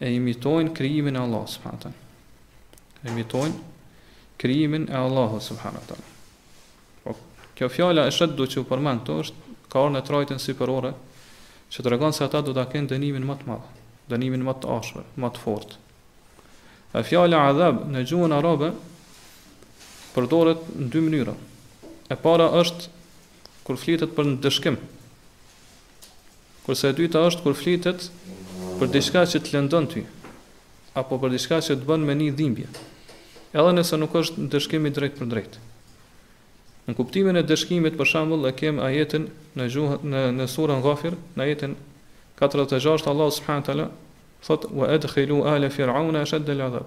E imitojnë krijimin e Allahut subhanahu wa taala. E imitojnë krijimin e Allahut subhanahu wa taala. Po, kjo fjala esheddu që u përmend është, ka ardh në trajtën sipërore, që tregon se ata do ta kenë dënimin më të madh, dënimin më të ashpër, më të fortë. E fjala adhab në gjuhën arabe, përdoret në dy mënyra. E para është, kur flitet për ndëshkim, Kurse e dyta është kur flitet për diçka që të lëndon ty, apo për diçka që të bën me ni dhimbje, edhe nëse nuk është ndëshkim i drejtpërdrejtë. Në kuptimin e ndëshkimit, për shembull, e kem ajetin në gjuhën në në surën Ghafir, në ajetin 46 Allahu subhanahu teala thot wa adkhilu ala fir'auna ashad al-azab.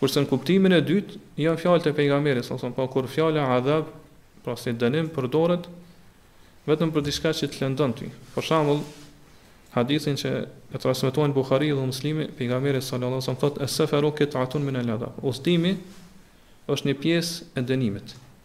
Kurse në kuptimin e dytë, janë fjalët e Pejgamberit sallallahu alajhi wasallam, pra kur fjala adhab, pra si dënim përdoret vetëm për diçka që të lëndon ty. Për shembull, hadithin që e transmeton Buhariu dhe Muslimi, pejgamberi sallallahu alajhi wasallam thotë es-safaru qit'atun min al-adab. Udhëtimi është një pjesë e dënimit.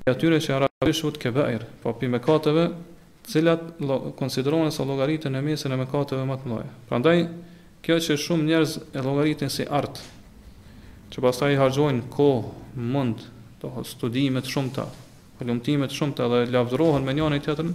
Prej atyre që janë arabisht kebair, pra prej mëkateve të cilat konsiderohen ose llogariten në mesin e mëkateve më të mëdha. Prandaj, kjo që shumë njerëz e llogaritin si art, që pastaj i harxhojnë kohë, mund, do me thënë studime të shumta, hulumtime të shumta dhe lavdërohen me njëri-tjetrin,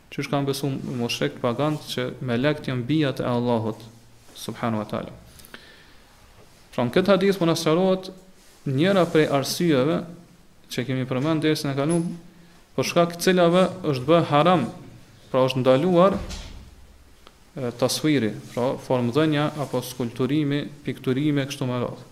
Qysh kanë besu mushrikët paganë që melekët janë bijat e Allahut subhanahu wa taala. Pra në këtë hadith po na sqarohet njëra prej arsyeve që kemi përmend në dersin e kalum, për shkak të cilave është bë haram, pra është ndaluar taswiri, pra formdhënia apo skulpturimi, pikturimi kështu me radhë.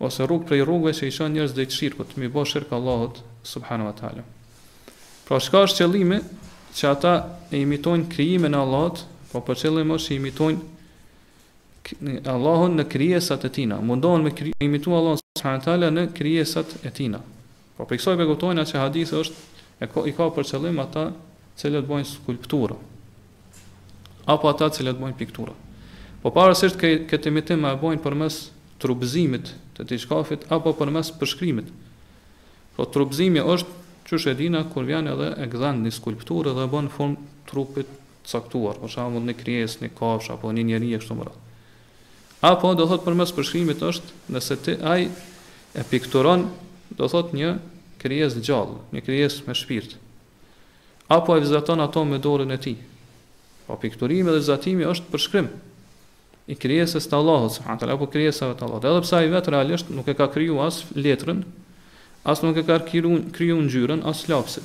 Ose rrugë prej rrugëve që i çon njerëzit drejt shirkut, me i bo shirk Allahut subhanahu wa taala. Pra çka është qëllimi që ata e imitojnë krijimin e Allahut, po për qëllim është që imitojnë Allahun në krijesat e tina, mundohen me kri, imitu Allahun subhanahu wa taala në krijesat e tina. Po prej kësaj po e kuptojna që hadithi është e ka i ka për qëllim ata të cilët bëjnë skulptura apo ata të cilët bëjnë piktura. Po parësisht kë, këtë imitim e bëjnë përmes trupëzimit të diçkafit apo përmes përshkrimit. Po trupëzimi është qysh e dina kur vjen edhe e gdhen një skulpturë dhe bën formë trupit të caktuar, për shembull një krijesë, një kafshë apo një njeri e kështu me radhë. Apo do thotë përmes përshkrimit është nëse ti ai e pikturon do thotë një krijesë të gjallë, një krijesë me shpirt. Apo e vizaton ato me dorën e tij. Po pikturimi dhe vizatimi është përshkrim i krijesës të Allahut subhanahu wa taala apo krijesave të Allahut. Edhe pse ai vetë realisht nuk e ka kriju as letrën, as nuk e ka kriju kriju ngjyrën, as lapsin.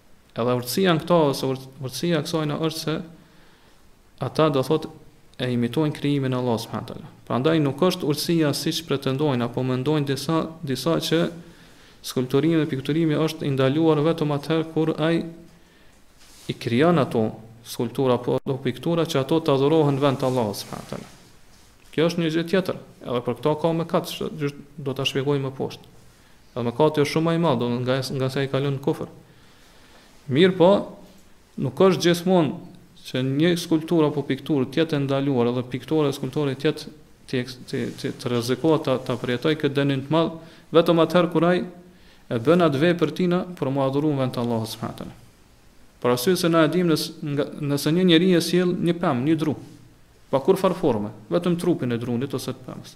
Edhe urtësia në këto ose urtësia e kësajna është se ata do thot e imitojnë krijimin e Allahut subhanahu taala. Prandaj nuk është urtësia siç pretendojnë apo mendojnë disa disa që skulpturimi dhe pikturimi është i ndaluar vetëm atëherë kur ai i krijon ato skulptura apo ato piktura që ato të adhurohen vend të Allahut subhanahu taala. Kjo është një gjë tjetër, edhe për këto ka mëkat, do ta shpjegojmë më poshtë. Dhe mëkati është shumë më i madh, do nga ngase ai kalon në kufër. Mirëpo, nuk është gjithmonë që një skulpturë apo pikturë të jetë ndaluar edhe piktori e skulptori të jetë të të të, të rrezikohet ta ta përjetojë këtë dënim të madh, vetëm atëherë kur ai e bën atë vepër tina për me u adhuruar vend të Allahut subhanahu teala. Për arsye se na e dimë nëse nga, nëse një njeri e sjell një pemë, një dru, pa kurrfarë forme, vetëm trupin e drunit ose të pemës.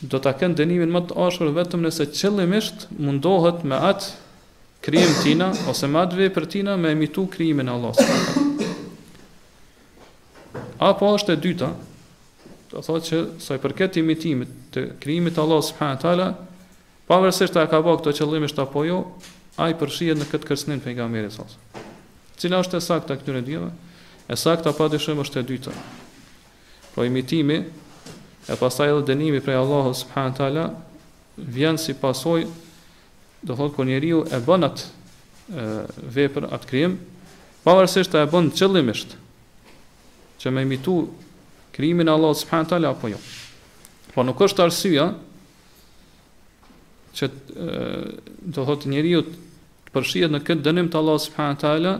do ta kenë dënimin më të ashpër vetëm nëse qëllimisht mundohet me atë krijim tina ose me atë vepër tina me imitu krijimin e Allahut subhanahu Apo është e dyta, do thotë që sa i përket imitimit të krijimit të Allahut subhanahu teala, pavarësisht a ka bë këtë qëllimisht apo jo, ai përfshihet në këtë kërcënim pejgamberit sa. Cila është e saktë këtyre dyjave? E saktë pa dyshim është e dyta. Pra imitimi e pastaj edhe dënimi prej Allahut subhanahu wa taala vjen si pasojë do thotë kur njeriu e bën atë vepër atë krijim pavarësisht a e bën qëllimisht që me imitu krijimin e Allahut subhanahu wa taala apo jo. Po nuk është arsyeja që do thotë njeriu të përfshihet në këtë dënim të Allahut subhanahu wa taala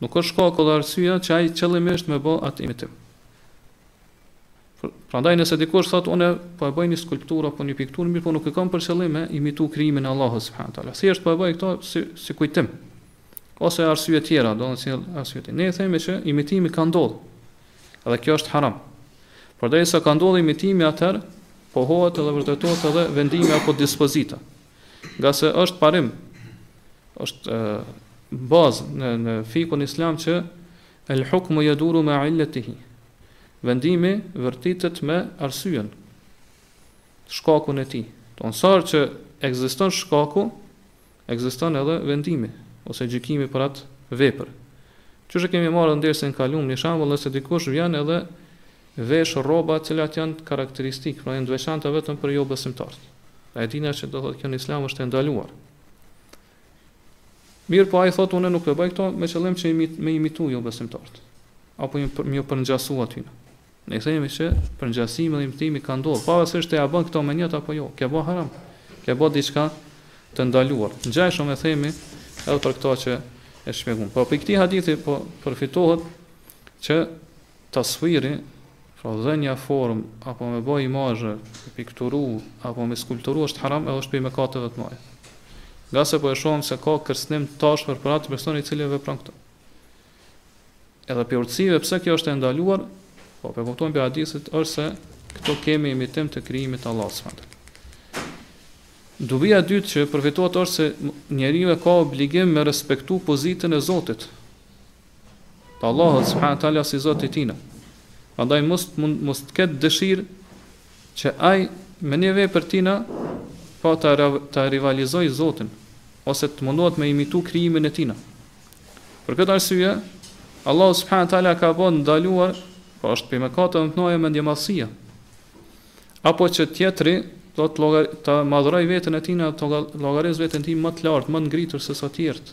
Nuk është shkaku dhe arsyeja që ai qëllimisht me bë atë imitim. Prandaj nëse dikush thotë unë po e bëj një skulpturë apo një pikturë, mirëpo nuk e kam për qëllim me imitu krijimin e Allahut subhanahu wa taala. Thjesht po e bëj këto si si kujtim. Ose arsye të tjera, do të thonë arsye të. Ne themi që imitimi ka ndodhur. Dhe kjo është haram. Por derisa ka ndodhur imitimi atëherë pohohet edhe vërtetohet edhe vendimi apo dispozita. Nga se është parim, është bazë në, në fikun islam që el hukmu jaduru me illetihi. Vendimi vërtitet me arsyen, shkakun e tij. Të njëjtën herë që ekziston shkaku, ekziston edhe vendimi, ose gjykimi për atë vepër. Siç e kemi marrë dhe në të kalumen, një shambull nëse dikush vjen edhe vesh rroba cilat janë karakteristikë, pra edhe të veçanta vetëm për jobesimtarët. A e din që do thotë kjo në islam është e ndaluar. Mirë po ai thotë unë nuk e bëj këto me qëllim që me imitu jobesimtarët. Apo me për, përngjasu atyne. Ne i themi që përngjasimi dhe imitimi ka ndodhë. Pavarësisht a e bën këto me nijet apo jo. Ke bo haram. Ke bo diçka të ndaluar. Ngjashëm e themi edhe për këto që e shpjegum. Po prej këti hadithi po përfitohet që Taswiri, pra dhënia formë apo me ba imazhe, me pikturu apo me skulpturu është haram edhe është prej mëkateve të mëdha. Ngase po e shohim se ka kërcënim të ashpër për atë person i cili vepron këtë. Edhe prej urtësive pse kjo është e ndaluar, po po e kuptojmë prej hadithit është se këtu kemi imitim të krijimit të Allahut subhanahu wa taala. Dobia e dytë që përfitohet është se njeriu e ka obligim me respektu pozitën e Zotit, të Allahut subhanahu wa taala si Zoti i tina, prandaj mos mos të ketë dëshirë që ai me një vepër të tina pa po ta ta rivalizojë Zotin ose të mundohet me imitu krijimin e tina. Për këtë arsye, Allahu subhanahu wa taala ka bën ndaluar, po është prej mëkateve më të mëdha mendjemadhësia. Apo që tjetri do të llogar të madhrojë veten e tina, të llogarisë veten e tij më të lartë, më të ngritur se sa të tjerët.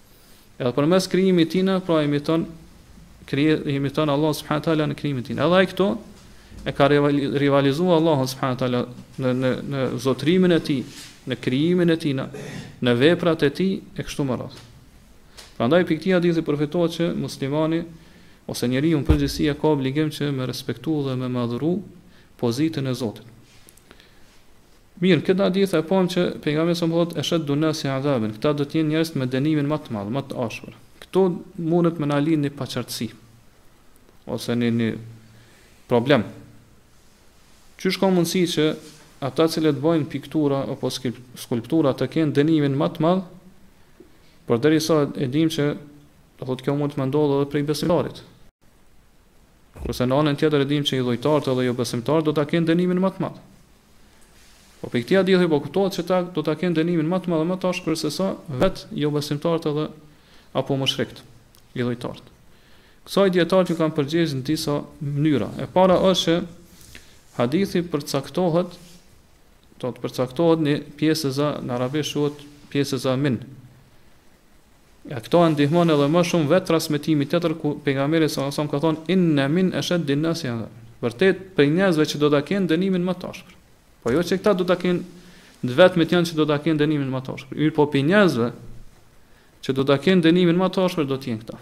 Edhe përmes krijimit të tij, pra imiton krije imiton Allah subhanahu teala në krijimin e tij. Edhe ai këto e ka rivalizuar Allahun subhanahu teala në në në zotrimin e tij, në krijimin e tij, në veprat e tij e kështu me radhë. Prandaj prej këti hadithi përfitohet që muslimani ose njeriu në përgjithësi ka obligim që me respektu dhe me madhuru pozitën e Zotit. Mirë, këtë hadith e pamë që Pejgamberi sa më thotë esheddu nasi adhaben, këta do të jenë njerëzit me dënimin më të madh, më të ashpër. Këtu mundet me na lindë një paqartësi ose një një problem. Qysh ka mundësi që ata të cilët bëjnë piktura apo skulptura të kenë dënimin më të madh, përderisa e dimë që do thotë kjo mundet me ndodhë edhe prej besimtarit. Kurse në anën tjetër e dimë që idhujtarët edhe jobesimtarët do ta kenë dënimin më të madh. Po prej këtij hadithi po kuptohet që këta do ta kenë dënimin më të madh dhe më të ashpër se sa vetë jobesimtarët edhe apo mushrikët, idhujtarët. Kësaj dietarët ju kanë përgjigjë në disa mënyra. E para është që hadithi përcaktohet do të përcaktohet një pjesëza, në arabisht quhet pjesëza min. Këto e ndihmon edhe më shumë vetë transmetimi tjetër ku pejgamberi sallallahu alajhi wasallam ka thonë inna min ashaddi an-nasi adha. Vërtet prej njerëzve që do ta kenë dënimin më të ashpër. Po jo që këta do ta kenë të vetmit janë që do ta kenë dënimin më të ashpër. Mirëpo prej njerëzve që do ta kenë dënimin më të ashpër do të jenë këta.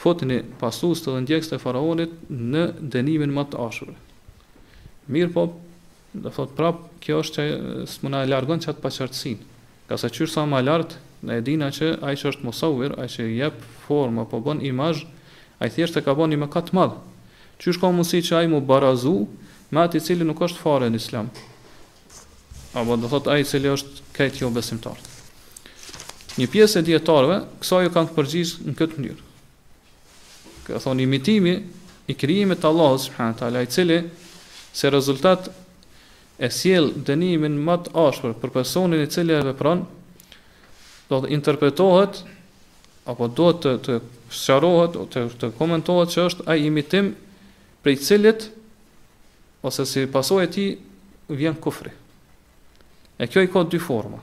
Futni pasuesit dhe ndjekësit e faraonit në dënimin më të ashpër. Mirpo, do thot prap, kjo është që s'po na e largon çat paqartësinë. Pasi qysh thamë më lart, ne e dina që ai që është musawwir, ai që i jep formë apo bën imazh, ai thjesht e ka bo një mëkat të madh. Qysh ka mundësi që ai mu barazu me atë i cili nuk është fare në Islam? Apo do thot ai i cili është krejt jo besimtar. Një pjesë e dijetarëve kësaj ju kanë përgjigj në këtë mënyrë. Kanë thanë imitimi i krijimit të Allahut subhanahu teala, i cili si rezultat e sjell dënimin më të ashpër për personin i cili e vepron, do të interpretohet apo do të sqarohet ose të komentohet që është ai imitim prej të cilit ose si pasojë e tij vjen kufri. E kjo i ka dy forma.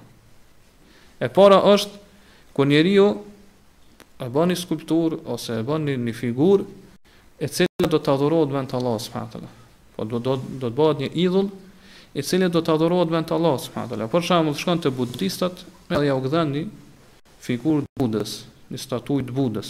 E para është kur njeriu e bën një skulpturë ose e bën një, një figurë e cila do të adhurohet vend të Allahut subhanahu Po do do do të bëhet një idhull i cili do të adhurohet vend të Allahut subhanahu wa Për shembull shkon te budistat, edhe ja u gdhend një figurë të Budës, një statujë të Budës.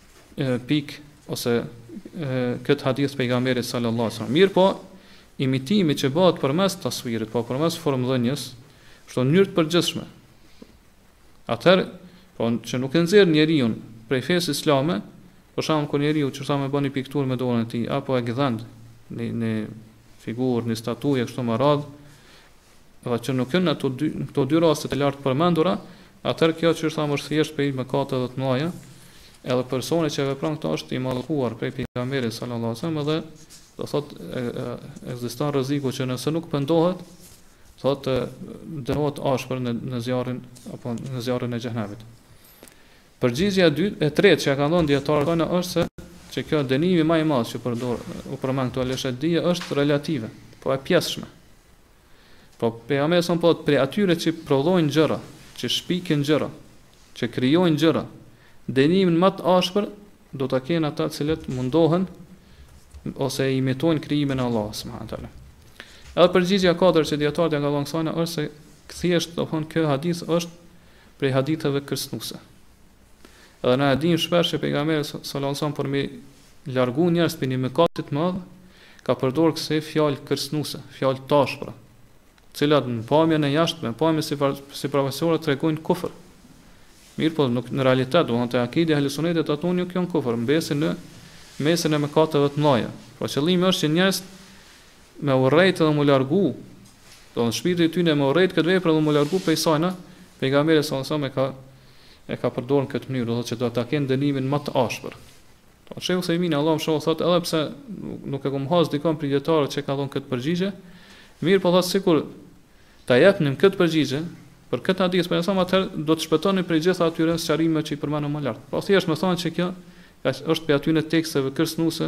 pikë, ose këtë hadith të pejgamberit sallallahu alaihi wasallam. Mirpo imitimi që bëhet përmes taswirit, po përmes formdhënies, është në mënyrë të përgjithshme. Atëherë, po që nuk e nxjerr njeriun prej fesë islame, për shembull kur njeriu që thamë bën një pikturë me dorën e tij apo e gdhend në në figurë, në statujë kështu me radhë, dhe që nuk janë në ato dy në këto dy raste të lartpërmendura, atëherë kjo që është thamë është thjesht prej mëkateve të mëdha, edhe personi që e vepron këto është i mallkuar prej pejgamberit sallallahu alajhi wasallam dhe do thot ekziston rreziku që nëse nuk pendohet, të dënohet ashpër në në zjarrin apo në zjarrin e xhehenemit. Përgjigja e dytë, e tretë që ja kanë dhënë dijetarët tona është se që kjo dënimi ma i madh që përdor u përmend këtu el eshedije është relative, po e pjesshme. Po pejgamberi sa po thotë prej atyre që prodhojnë gjëra, që shpikin gjëra, që krijojnë gjëra, dënimin ma të ashpër do ta kenë ata të cilët mundohen ose e imitojnë krijimin e Allahut subhanahu wa taala. Edhe përgjigja e katërt që dijetarët ja kanë dhënë kësaj është se thjesht do të thotë ky hadith është prej haditheve kërcënuese. Edhe na e dimë shpesh që pejgamberi sallallahu alajhi wasallam për mi largu njerëzit prej një mëkati të madh, ka përdorur kësi fjalë kërcënuese, fjalë të ashpra, të cilat në pamjen e jashtme, pamjen si sipërfaqësore tregojnë kufër. Mirëpo nuk në realitet, do të thotë n'akiden e sunetit ato nuk janë kufër, mbesin në mesin e mëkateve të mëdha. Pra qëllimi është që njerëzit me urrejt dhe m'u largu, do të thotë shpirti i tyre me urrejt këtë vepër dhe mu largu prej saj në pejgamberi sallallahu alajhi wasallam e ka e ka përdorur në këtë mënyrë, do të thotë që do ta kenë dënimin më të ashpër. Po shejh Uthejmini Allahu e mëshiroftë thotë edhe pse nuk e kam has dikënd prej dijetarëve që ka dhënë këtë përgjigje, mirëpo thotë sikur ta jepnim këtë përgjigje për këtë hadith pra me atë do të shpëtonim prej gjitha atyre sqarimeve që i përmendëm më lart. Po thjesht me thonë se kjo është prej atyne teksteve kërcënuese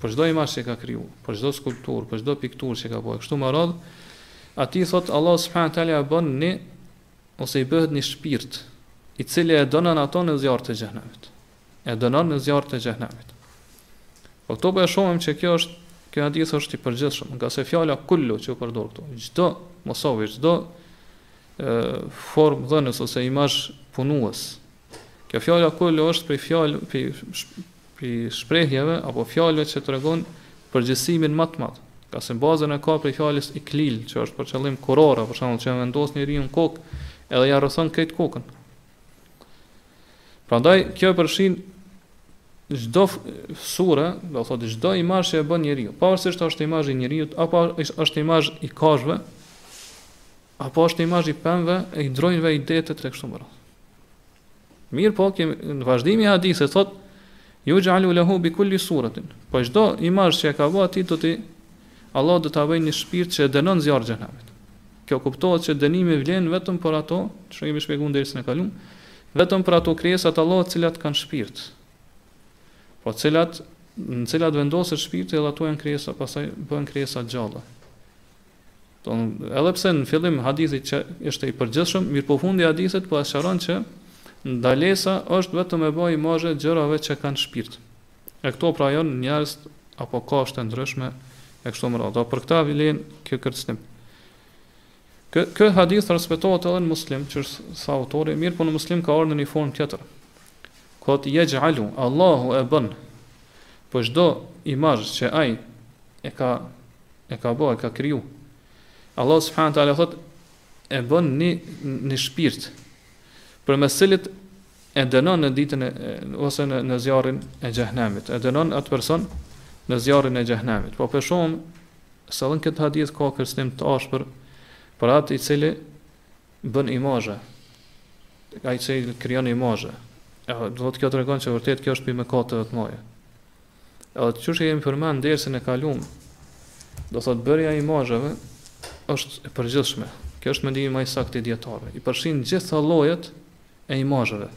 për çdo imazh që ka kriju, për çdo skulpturë, për çdo pikturë që ka bërë, kështu më radh, aty thot Allah subhanahu wa taala bën një ose i bëhet një shpirt i cili e dënon atë në zjarr të xhenemit. E dënon në zjarr të xhenemit. Po këtu po e shohim që kjo është ky hadith është i përgjithshëm, ngase fjala kullu që u përdor këtu, çdo musavvir, çdo ë formëdhënës ose imazhpunues, Kjo fjala kullu është prej fjalë prej prej shprehjeve apo fjalëve që tregon përgjithësimin më të madh. Ngase bazën e ka prej fjalës iklil, që është për qëllim kurora, për shembull, që vendos njeriu në kokë edhe ia rrethon krejt kokën. Prandaj kjo e përfshin çdo sure, do thotë çdo imazh që e bën njeriu, pavarësisht a është imazh i njeriu apo është imazh i kafshëve, apo është imazh i pemëve, i drunjve, i detit e kështu me radhë. Mirëpo, kemi, në vazhdimin e hadithit, thot, juxh'alu lehu bi kulli suratin, për çdo imazh që e ka bë ai, do t'i, Allah do t'ia bëjë një shpirt që e dënon n'zjarr xhehenemit. Kjo kuptohet që dënimi vlen vetëm për ato, siç e kemi shpjegu në dersin e kalum, vetëm për ato krijesa të Allahut të cilat kanë shpirt, apo të cilat, në të cilat vendoset shpirti edhe ato janë krijesa, pasaj bëhen krijesa të gjalla. Edhe pse në fillim hadithi që ishte i përgjithshëm, mirëpo fundi i hadithit po e sqaron që ndalesa është vetëm me bë imazhe gjërave që kanë shpirt. E këto pra janë njerëz apo kafshë të ndryshme e kështu më radhë. Për këta vlen ky kërcënim. Ky, ky hadith transmetohet edhe në muslim, siç tha autori, mirëpo në muslim ka ardh në një formë tjetër. Thot jexh'alu, Allahu e bën, për çdo imazh që ai e ka E ka bo, e ka kriju. Allah subhanahu taala thot e bën një një shpirt përmes cilit e dënon në ditën e, ose në në zjarrin e xhehenemit. E dënon atë person në zjarrin e xhehenemit. Po për shkakun se edhe në këtë hadith ka kërcënim të ashpër për atë i cili bën imazhe. Ai që krijon imazhe. Do të kjo tregon se vërtet kjo është prej mëkateve të mëdha. Edhe siç është e kemi përmen në dersin e kalum, do thot bërja imazheve është e përgjithshme. Kjo është mendimi më i saktë i dietarëve. I përfshin gjitha llojet e imazheve.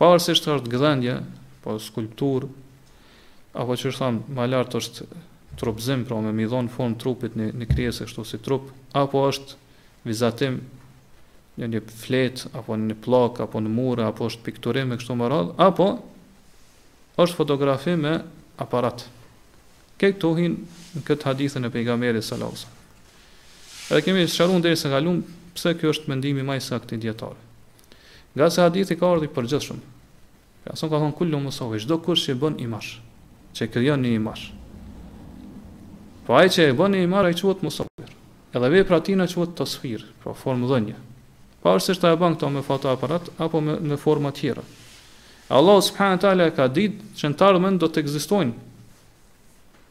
Pavarësisht a është gdhendje, apo skulptur, apo siç thamë, ma lartë është trupzim, pra me mi dhon form trupit një, një krijese kështu si trup, apo është vizatim në një flet, apo në pllak, apo në mure, apo është pikturim e kështu më radhë, apo është fotografi me aparat. Krejt këto hin në këtë hadithin e pejgamberit sallallahu alaihi wasallam. Edhe kemi sqaruar dersin e kalum pse ky është mendimi më i saktë i dietarëve. Ngase hadithi ka ardhur i përgjithshëm. Ka thënë ka thënë kullu musawir, çdokush që bën imazh, që krijon një imazh. Po ai që e bën një imazh ai quhet musawir. Edhe vepra e tina quhet taswir, pra formëdhënje. Pavarësisht a e bën këto me fotoaparat apo me me forma tjera. E Allahu subhanahu wa taala e ka ditë që në të ardhmen do të ekzistojnë.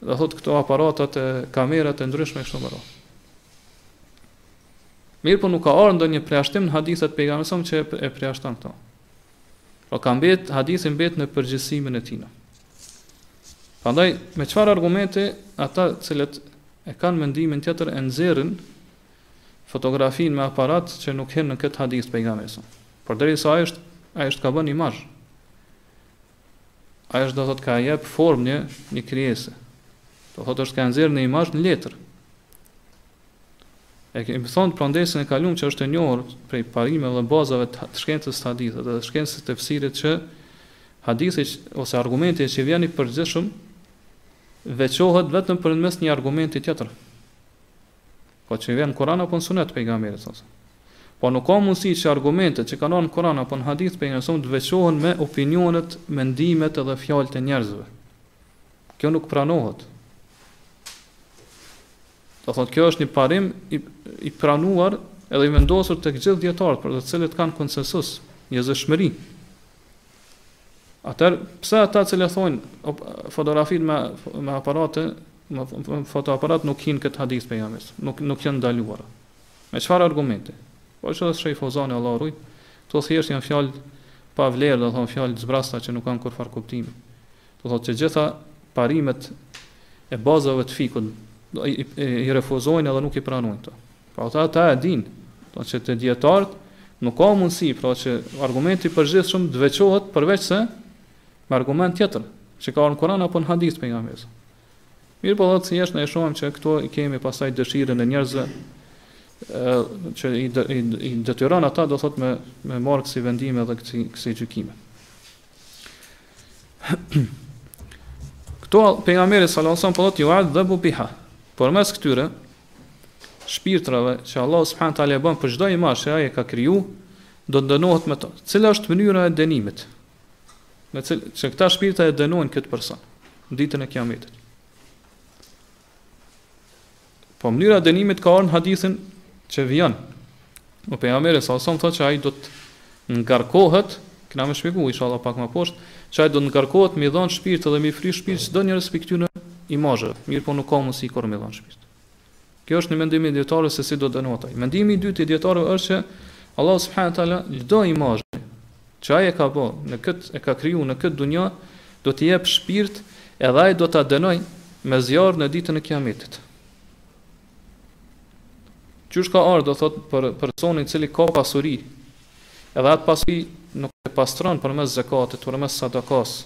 Do thotë këto aparatat e kamerat e ndryshme e kështu më radhë. Mirëpo nuk ka ardhë ndonjë një përjashtim në hadithet e pejgamberit që e përjashton këto. Po ka mbet, hadithi mbet në përgjithësimin e tina. Pandaj, me çfar argumente, ata të cilët e kanë mendimin tjetër e nxjerrin, fotografinë me aparat që nuk hyn në këtë hadith të pejgamberit sa. Por derisa ai është ai është kah bën imazh. Ai është do thotë kah jep formë një një krijese. Do thotë është kah nxjerr një imazh në letër. E kemi thonë prej dersin e kalum që është e njohur prej parimeve dhe bazave të shkencës të hadithit dhe shkencës të tefsirit që hadithi ose argumenti që vjen i përgjithshëm veçohet vetëm përmes një argumenti tjetër. Po që vjen n'Kur'an apo në sunet t'pejgamberit sa sa. Po nuk ka mundësi që argumentet që janë në Kur'an apo në hadith t'pejgamberit të veçohen me opinionet, mendimet dhe fjalët e njerëzve. Kjo nuk pranohet. Do thotë kjo është një parim i, i pranuar edhe i vendosur tek gjithë dietarët për të cilët kanë konsensus, njëzëshmëri. Atër, pse ata që e thonë fotografinë me, me aparate Me fotoaparat nuk hin n'këtë hadith t'pejgamberit, nuk nuk janë ndaluar. Me çfarë argumenti? Po siç tha shejh Fozani Allahu e rujt, këto thjesht janë fjalë pa vlerë, do të thonë fjalë të zbrasta që nuk kanë kurfar kuptimi. Do thotë që gjitha parimet e bazave të fikhut do i, i, i refuzojnë edhe nuk i pranojnë këto. Pra ata ata e dinë, do të thotë dietart nuk ka mundësi, pra që argumenti i përgjithshëm të veçohet përveç se Me argument tjetër, që ka ardh në Kur'an apo në hadith të pejgamberit sa. Mirëpo thotë se jashtë ne e shohim që këtu i kemi pastaj dëshirën e njerëzve ë që i, dë, i, i detyron ata do thotë me me marrë kësi vendime dhe kësi kësi gjykime. Këtu pejgamberi sallallahu alajhi wasallam po thotë juadhdhebu biha. Përmes këtyre shpirtrave që Allah subhanahu taala e bën për çdo imazh që ai ka kriju, do të dënohet me to. Cila është mënyra e dënimit? Me cilën, që këta shpirtra e dënojnë këtë person, në ditën e kiametit. Po mënyra e dënimit ka ardh në hadithin që vjen, ku pejgamberi salallahu alejhi ve selem thot që ai do të ngarkohet, kena me shpjegu, inshallah pak ma poshtë, që ai do të ngarkohet me i dhonë shpirtë dhe me i fri shpirtë, që do njërës për këty në imajët, mirë po nuk ka mësi kërë me i dhonë shpirtë. Kjo është një mendim i dietarëve se si do dënohet ai. Mendimi i dytë i dietarëve është që Allahu subhanahu wa taala çdo imazh që ai e ka bë, në kët e ka kriju në kët dunjë, do t'i jep shpirt edhe ai do ta dënoj me zjarr në ditën e Kiametit. Qysh ka ardhur do thot për personin i cili ka pasuri, edhe atë pasuri nuk e pastron përmes zekatit, përmes sadakas,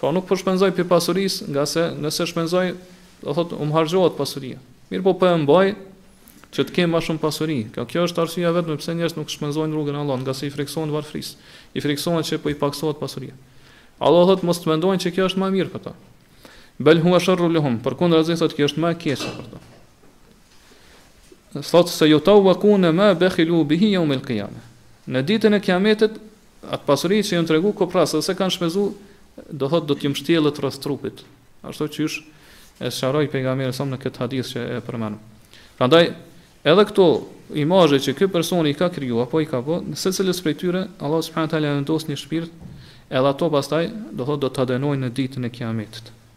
Po nuk po shpenzoj prej pasurisë, ngase nëse shpenzoj, do thotë, um harxhohet pasuria. Mirëpo po e mbaj, që të kem ma shumë pasuri. Kjo, kjo është arsyeja e vetme pse njerëzit nuk shpenzojnë n'rrugën e Allahut, ngase i friksohen varfërisë, i friksohen që po i paksohet pasuria. Allahu thotë, mos të mendojnë që kjo është ma mirë për ta. Bel huve sherrun lehum, përkundrazi thotë, kjo është ma keq për ta. Thotë sejutavvekune ma bekhilu bihi jeumel kijame. Në ditën e kiametit, Atë pasuri që jon tregu kopras s'e kanë shpenzu do thot do t'ju mshtjellet rreth trupit ashtu qysh e sqaroi pejgamberi sa në këtë hadith që e përmend prandaj edhe këto imazhe që ky person i ka kriju apo i ka bë në secilën prej tyre Allah subhanahu taala vendos një shpirt edhe ato pastaj do thot do ta dënojnë në ditën e kiametit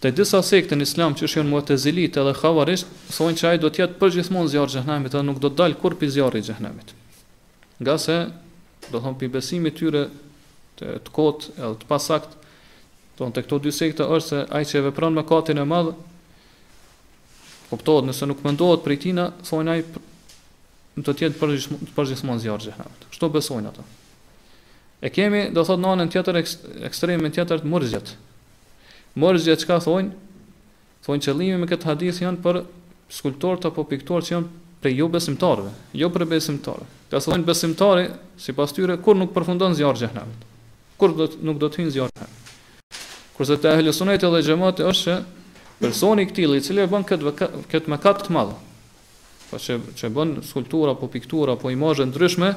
Te disa sekte në Islam qysh janë Mu'tezilitë edhe Khawarijtë, thonë që ai do të jetë përgjithmonë në zjarr të Xhehenemit edhe nuk do të dalë kurrë pi zjarrit të Xhehenemit. Ngase, do të thotë pi besimit tyne të, të kot edhe të pasakt, do thot te këto dy sekte është se ai që e vepron mëkatin e madh kuptohet nëse nuk pendohet prej tina, thonë ai do të jetë përgjithmonë në zjarr të Xhehenemit. Kështu besojnë ata. E kemi, do thot në anën tjetër ekstremin tjetër te murxhiet. Murxhiet çka thonë? Thonë qëllimi me këtë hadith janë për skulptorët apo piktorët që janë prej jobesimtarëve, jo për besimtarë. Ngase thonë besimtari, sipas tyre, kurrë nuk përfundon n'zjarr të xhehenemit. Kurrë do thot nuk do të hyjë n'zjarr të xhehenemit. Kurse te ehli suneti dhe xhemati është që personi i këtillë i cili e bën këtë këtë mëkat të madh, pra që që bën skulptura apo piktura apo imazhe të ndryshme,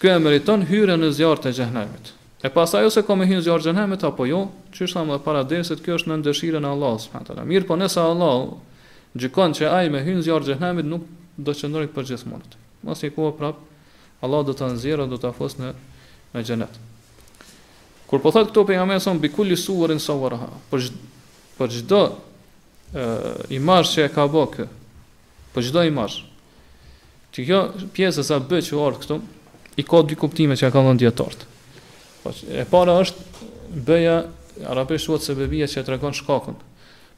ky e meriton hyrjen në zjarrin e xhehenemit. E pastaj o se ka me hyrë në zjarrin e xhehenemit apo jo, siç thamë edhe para dersit, kjo është nën dëshirën e Allahut subhanahu teala. Mirpo nëse Allahu gjykon që ai me hyrë në zjarrin e xhehenemit nuk do të qëndrojë përgjithmonë aty. Mas një kohe prap Allah do ta nxjerrë do ta fus në në xhenet. Kur po thotë këtu pejgamberi s.a.v.s. bikulli suratin sawaraha, për për çdo imazh që e ka bë kë. Po çdo imazh. Që kjo pjesëza bë që ardh këtu, i ka dy kuptime që e kanë dhënë dijetarët. Po e para është bëja arabisht thuhet se bebia që tregon shkakun.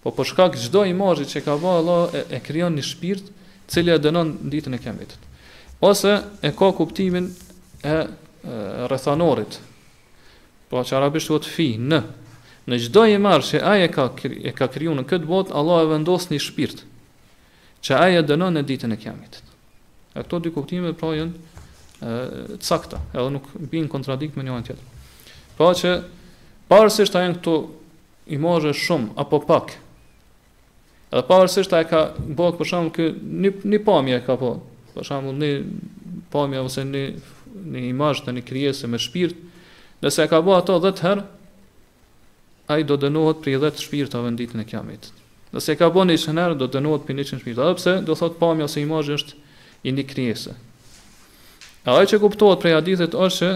Po për shkak çdo imazhi që ka bë Allah e, e krijon një shpirt, i cili e dënon ditën e kiametit. Ose e ka kuptimin e rrethanorit, pra që arabisht thuhet fi në në çdo imazh që ai e ka e ka kriju në këtë botë Allah e vendos një shpirt që ai e dënon në ditën e kiametit e këto dy kuptime pra janë sakta edhe nuk bin kontradikt me njërin tjetër pra që pavarësisht a janë këto imazhe shumë apo pak Edhe pavarësisht a e ka bë për shembull kë një një pamje ka po. Për shembull një pamje ose një një imazh të një krijese me shpirt, nëse e ka bë atë 10 herë, ai do dënohet prej 10 shpirtave në ditën e Kiametit. Nëse e ka bë 100 herë, do dënohet prej 100 shpirtave, edhe pse do thot pamja ose imazhi është i një krijese. E ajo që kuptohet prej hadithit është që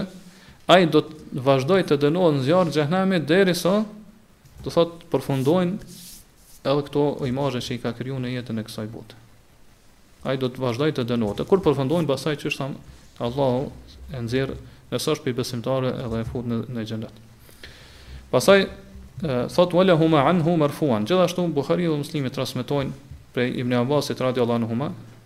ai do të vazhdojë të dënohet në zjarr xhehenemit derisa Do thot përfundojnë edhe këto imazhe që i ka kriju në jetën e kësaj bote. Ai do të vazhdoj të dënohet. Kur përfundojnë pastaj siç është Allahu e nxjerr nëse është prej besimtarëve edhe e fut në në xhenet. Pastaj thot wala huma anhu marfuan. Gjithashtu Buhariu dhe Muslimi transmetojnë prej Ibn Abbasit radhiyallahu anhu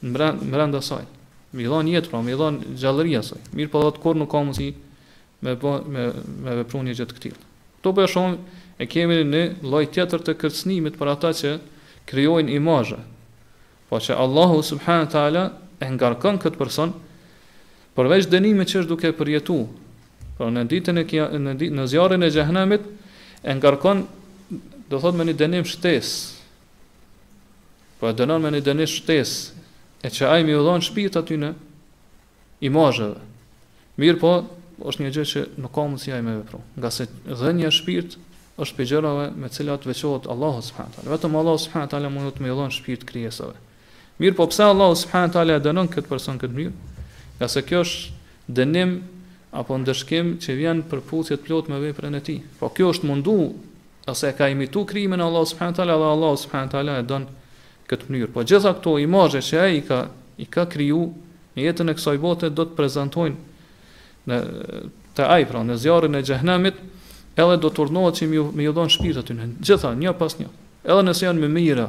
mbrenda saj, mi dhon jetë pra, mi dhon gjallëri asaj. Mirë po thot kurrë nuk ka mundësi me bë me me vepruar një gjë të këtillë. Këtu po e shohim e kemi një lloj tjetër të kërcënimit për ata që krijojnë imazhe. Po që Allahu subhanahu teala e ngarkon këtë person përveç dënimit që është duke përjetu. Pra në ditën e kia, në ditë në zjarrin e xhehenemit e ngarkon do thot me një dënim shtesë Po e dënon me një dënim shtesë, e që ai me u dhonë shpirtë atyne imazheve. Mirë po, është një gjë që nuk ka mundësi ai me vepru. Ngase dhënia shpirt është prej gjërave me cilat veçohet Allahu s.w.t. Vetëm Allahu s.w.t. mundet me u dhonë shpirt krijesave. Mirë po, pse Allahu s.w.t. e dënon këtë person këtë mënyrë? Ngase kjo është dënim apo ndëshkim që vjen përputhje të plotë me veprën e tij. Po kjo është mundu ose e ka imitu krijimin e Allahut subhanahu wa taala dhe Allahu subhanahu wa taala e don këtë mënyrë. Po gjitha këto imazhe që ai ka i ka kriju në jetën e kësaj bote do të prezantohen te ai pra në zjarrin e xhehenemit edhe do të urdhnohet që me ju dhon shpirt atyne gjitha një pas një. Edhe nëse janë me mija,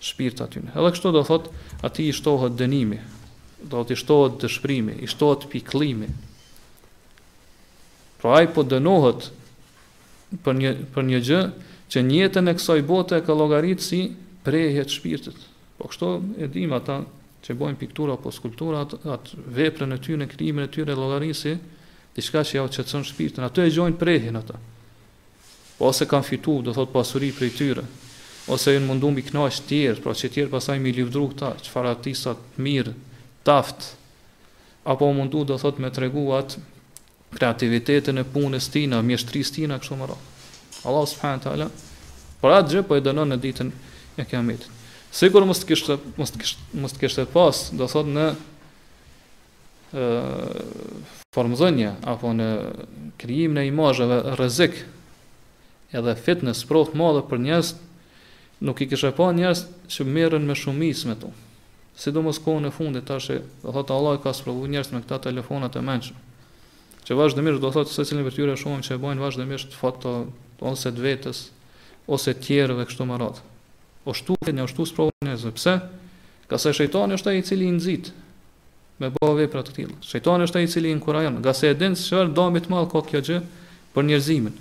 shpirt aty. Edhe kështu do thotë atij i shtohet dënimi, do thotë i shtohet dëshprimi, i shtohet pikëllimi. Pra ai po dënohet për një për një gjë që në jetën e kësaj bote e ka llogarit si prehje të shpirtit. Po kështu e dimë ata që bojnë piktura apo skulptura atë at, veprën e tyre, krijimin e tyre llogarisin diçka që ja qetëson shpirtin. Aty e gjojnë prehjen ata. Po ose kan fitu, do thot pasuri prej tyre, ose jan mundu mi knaq tjerë, pra që tjerë pastaj mi livdru kta, çfar artista të mirë, t'aftë, apo u munu do thot me tregu atë kreativitetin e punës tina, mjeshtris tina e kshtu me radhë. Allahu subhane teala për atë gjë po e dënon në ditën e kiametit. Sikur mos të kishte mos të kishte mos të kishte pas, do thot në formëzim apo në krijimin e imazheve rrezik edhe fitne sprov të madhe për njerëz nuk i kishe pa njerëz që merren me shumicë me to sidomos kohën e fundit tash do thot Allah ka sprovu njerëz me këta telefona të mençur që vazhdimisht do thotë secilin prej tyre shohim se bajnë vazhdimisht foto ose të vetes ose të tjerëve kështu me radh. Ashtu, ashtu sprovu njerëzit. Pse? Ngase shejtani është ai i cili i nxit me ba vepra të tilla. Shejtani është ai i cili i inkurajon, ngase e din se çfarë dëmi të madh ka kjo gjë për njerëzimin.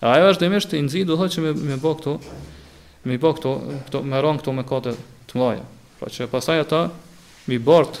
E ai vazhdimisht i nxit, do thotë që me me bë këto, me bë këto, këto me ra n'këto mëkate të mëdha. Pra që pastaj ata mi bart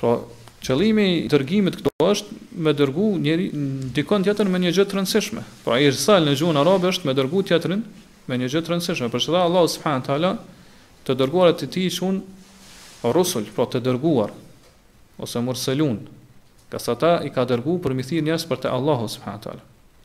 Pra, qëllimi i dërgimit këtu është me dërgu njëri dikon tjetër me një gjë të rëndësishme. Pra, irsal në gjuhën arabe është me dërgu tjetrin me një gjë të rëndësishme. Përse Allahu subhanahu wa taala të dërguarit e tij i qun rusul, pra të dërguar ose murselun, ngase ata i ka dërgu për mi thirë njerëzt për te Allahu subhanahu wa taala.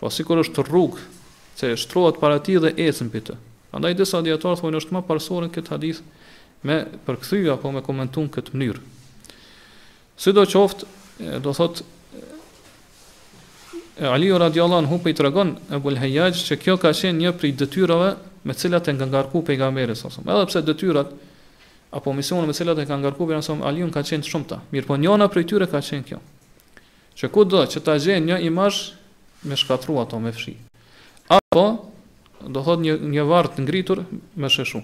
Po sikur është rrugë që e shtrohet para tij dhe ecën mbi të. Prandaj disa dietar thonë është më parësore këtë hadith me përkthy apo me komentuar këtë mënyrë. Sidoqoftë, do thotë Ali radiallahu anhu po i tregon Ebul Hajjaxh se kjo ka qenë një prej detyrave me të cilat e ka ngarku pejgamberi salallahu alejhi ve selem. Edhe pse detyrat apo misionet me të cilat e ka ngarku pejgamberi salallahu alejhi ve selem Aliun kan qenë të shumta. Mirpo njëna prej tyre ka qenë kjo. Që kudo që ta gjejnë një imazh me shkatrru ato me fshi. Apo do thotë një varr të ngritur me sheshu.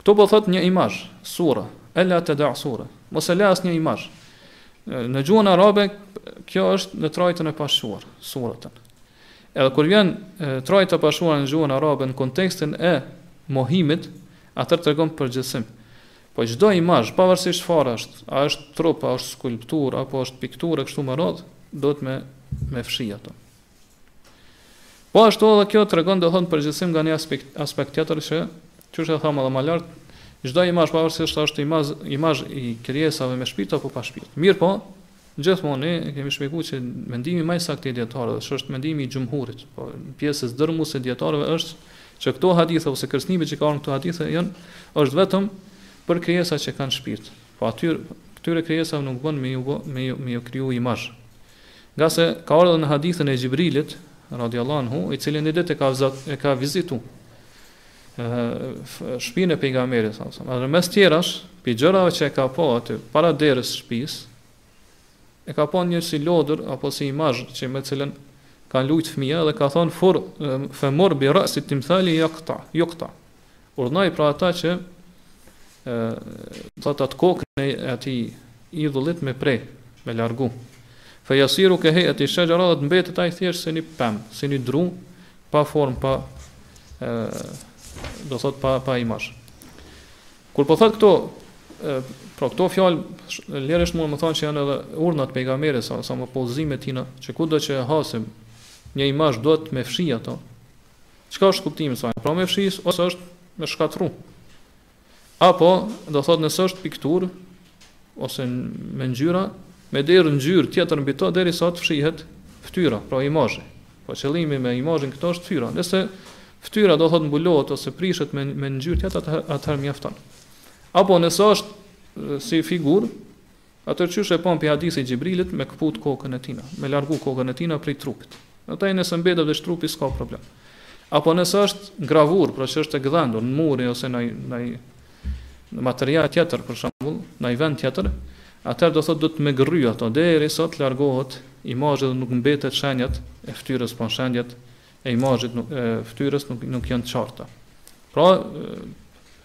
Këtu po thotë një imazh, sura, ela teda sura. Mos e le asnjë imazh. Në gjuhën arabe kjo është në trajtën e pashquar, suraten. Edhe kur vjen trajta e pashquar në gjuhën arabe në kontekstin e mohimit, atëherë tregon përgjithësim. Po çdo imazh, pavarësisht çfarë është, a është trup, a është skulpturë, apo është pikturë e kështu me radhë, duhet me fshi ato. Po ashtu edhe kjo tregon do thotë përgjithësim nga një aspekt aspekt tjetër që qysh e thamë edhe më lart, çdo imazh pavarësisht a është imazh imazh i krijesave me shpirt apo pa shpirt. Mirëpo, Gjithmonë ne e kemi shpjeguar që mendimi më i saktë i dijetarëve, që është mendimi i xhumhurit, po pjesës dërrmuese të dijetarëve është që këto hadithe ose kërcënimet që kanë këto hadithe janë është vetëm për krijesa që kanë shpirt. Po atyre, këtyre krijesave nuk bën me ju bë, me ju me ju kriju imazh. Ngase ka ardhur në hadithin e Xhibrilit radiallahu anhu, i cili një ditë ka vizat, e ka vizitu. shtëpinë e pejgamberit sa sa. Edhe mes tjerash, pi gjërave që e ka pa aty para derës së shtëpisë, e ka pa një si lodër apo si imazh që me cilën ka lujt fëmija dhe ka thonë fe mur, fe mur bi rasit timthali jukta, jukta. Urdhëro pra ata që do thotë atë kokën e atij idhullit me pre, me largu. Fa yasiru ka hayati shajara dhe mbetet ai thjesht si një pemë, si një dru Pa formë, pa ë do thot pa pa imazh. Kur po thot këto ë pra këto fjalë lirisht mund me thonë se janë edhe urdhra të pejgamberit sa sa me pozitën e tina, që kudo që e hasim një imazh duhet me fshi ato. Çka është kuptimi saj? Pra me fshi ose është me shkatrru. Apo, do thot nëse është piktur ose me ngjyra, me derdh ngjyrë tjetër mbi to derisa të fshihet fytyra, pra imazhi. Po qëllimi me imazhin këtu është fytyra. Nëse fytyra do thot mbulohet ose prishet me me ngjyrë tjetër, atëherë mjafton. Apo nëse është si figurë, Atëherë qysh e pamë pi hadithi Xhibrilit me këput kokën e tina, me largu kokën e tina prej trupit. Atëherë nëse mbetet veç trupi s'ka problem. Apo nëse është gravurë, pra që është e gdhendur në mur ose në në në material tjetër, për shembull, në një vend tjetër, atëherë do thotë duhet me gërry ato derisa të largohet imazhi dhe nuk mbetet shenjat e fytyrës, po shenjat e imazhit e fytyrës nuk nuk janë të qarta. Pra,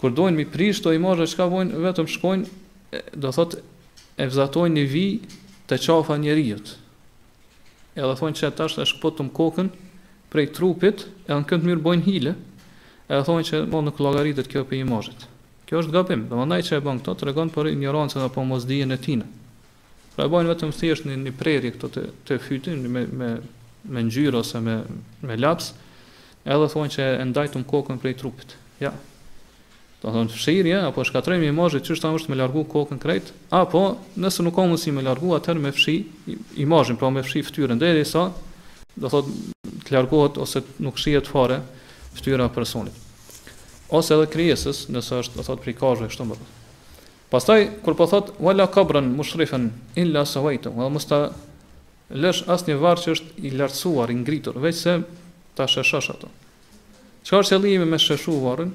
Kur dojnë me i prish do imazhe dhe çka bojnë vetëm shkojnë do thot e vzatojnë një vijë te qafa e njeriut edhe thonë që tash e shkëputëm kokën prej trupit edhe në këtë mënyrë bojnë hile edhe thonë që më nuk llogaritet kjo prej imazheve. Kjo është gabim, dhe ai që e bën këto tregon për injorancë apo mosdijen e tina. Pra e bajnë vetëm thjesht një, një prerje këtu te, te fyti me, me, me ngjyrë ose me, me laps, edhe thonë që e ndajtëm kokën prej trupit. Ja. Do të thotë fshirje apo shkatrimi i imazhit ç'është, është me largu kokën krejt, apo nëse nuk ka mundësi me largu atëherë me fshi imazhin, pra me fshi fytyrën derisa do thotë të largohet ose nuk shihet fare fytyra e personit. Ose edhe krijesës, nëse është do thotë prej kafshëve kështu me. Pastaj kur po thot wala qabran mushrifan illa sawaytu, edhe mos ta lësh asnjë varr që është i lartësuar, i ngritur, veçse ta sheshosh ato. Çka është qëllimi me sheshu varrin?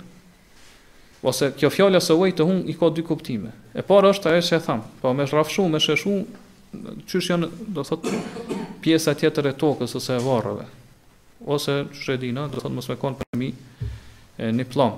Ose kjo fjala sawaytu i ka dy kuptime. E para është ajo që e tham, po me rrafshu, me sheshu, qysh janë, do thot, pjesa tjetër e tokës ose e varreve. Ose qysh e dina, do thot mos me kon përmi një pllom.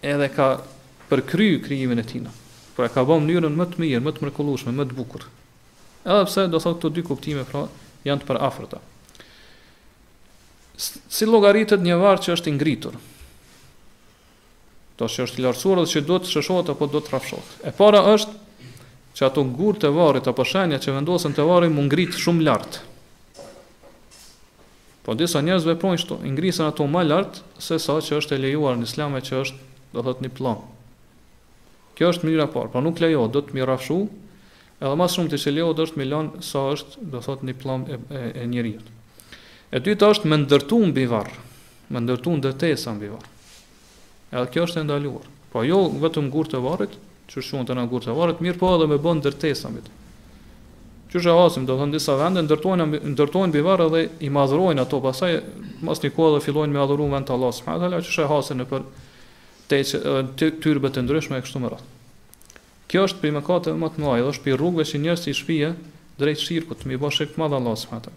Edhe ka përkry krijimin e tina. Pra e ka ba në mënyrën më të mirë, më të mrekullueshme, më të bukur. Edhe pse do thotë këto dy kuptime pra janë të përafërta. Si llogaritet një varr që është i ngritur? Do që është i lartësuar dhe që do të sheshohet apo do të rrafshohet. E para është që ato gurë të varrit apo shenja që vendosen te varri me u ngrit shumë lart. Por disa njerëz veprojnë kështu, i ngrisin ato më lart se sa që është e lejuar në Islam e që është, do thotë, një pllon. Kjo është mënyra e parë, por nuk lejohet, duhet me i rrafshu, edhe më së shumti që lejohet është me i lën sa është, do thotë, një pllom e, e, e njeriut. E dyta është me ndërtu mbi varr, me ndërtu ndërtesa mbi varr. Edhe kjo është e ndaluar. Po jo vetëm gurët e varrit, qysh i quajmë na gurët e varrit, mirëpo edhe me bën ndërtesa mbi të. Qysh hasim, do të thotë disa vende, ndërtojnë, ndërtojnë mbi varre edhe i madhërojnë ato, pastaj mas një kohe edhe fillojnë me adhuru vend të Allahut subhanahu wa taala, qysh hasim nëpër teqe, tyrbe të ndryshme e kështu me radhë. Kjo është prej mëkateve më të mëdha, edhe është prej rrugëve që njerëzit i shpie drejt shirkut, me i ba shirk të madh Allahut subhanahu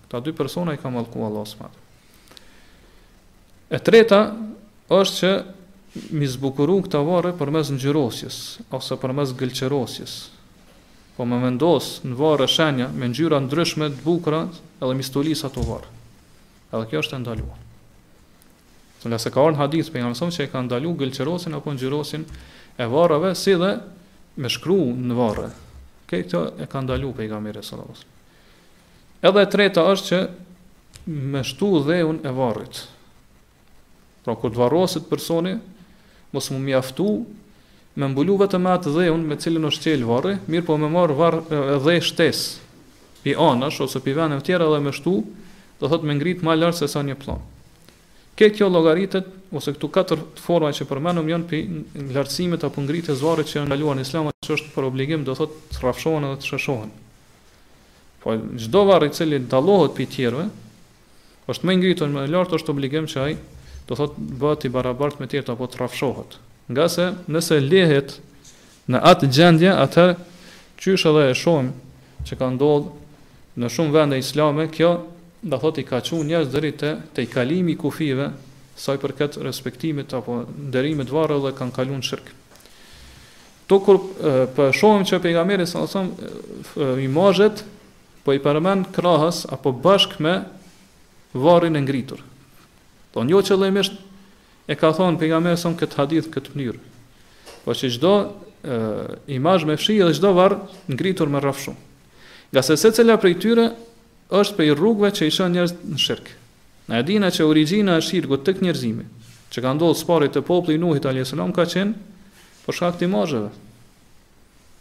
Këta dy persona i ka mallku Allahu subhanahu. E treta është që m'i zbukuru këta varre përmes ngjyrosjes, ose përmes gëlqerosjes. Po me vendos në varre shenja, me ngjyra të ndryshme të bukra, edhe m'i stolis ato varre. Edhe kjo është e ndaluar. Ngase ka ardhë në hadith Pejgamberi alejhi selam që e ka ndalu gëlqerosjen apo ngjyrosjen e varreve, si dhe me shkru në varre. Këtë e ka ndalu Pejgamberi salallahu alejhi ve selem. Edhe e treta është që me shtu dheun e varrit. Pra kur të varroset personi, mos mu mjaftu me mbulu vetëm me atë dheun me cilën është qelë varri, mirëpo me marrë prapë dhe shtesë, pi anash ose pi veneve tjera dhe me shtu, do thotë me ngritë ma lartë se sa një pllamë. Këtë kjo llogaritet, ose këto katër forma që përmendëm, janë pi lartësimit apo ngritjes varrit që janë ndaluar në islam edhe që është për obligim do thotë të rrafshohen dhe të sheshohen. Po çdo varr i cili dallohet prej tjerëve, është më i ngritur, më i lartë, është obligim që ai, do thotë, bëhet i barabartë me të tjerët apo të rrafshohet. Ngase nëse lehet në atë gjendje, atëherë qysh edhe e shohim që ka ndodhur në shumë vende islame, kjo do thotë i ka çuar njerëzit deri te tejkalimi i kufijve sa i përket respektimit apo nderimit të varreve dhe kanë kaluar në shirk. Ktu pra po e shohim që pejgamberi sallallahu alaihi wasallam imazhet po i përmend krahas apo bashkë me varrin e ngritur. Pra jo qëllimisht e ka thon pejgamberi sa kët hadith në këtë mënyrë. Pra që çdo imazh me fshi dhe çdo varr të ngritur me rrafshu. Ngase secila prej tyre është prej rrugëve që i çon njerëzit në shirk. Na e dimë që origjina e shirkut tek njerëzimi, që ka ndodhur së pari te populli i Nuhit alayhis salam ka qenë Për shkak të imazheve.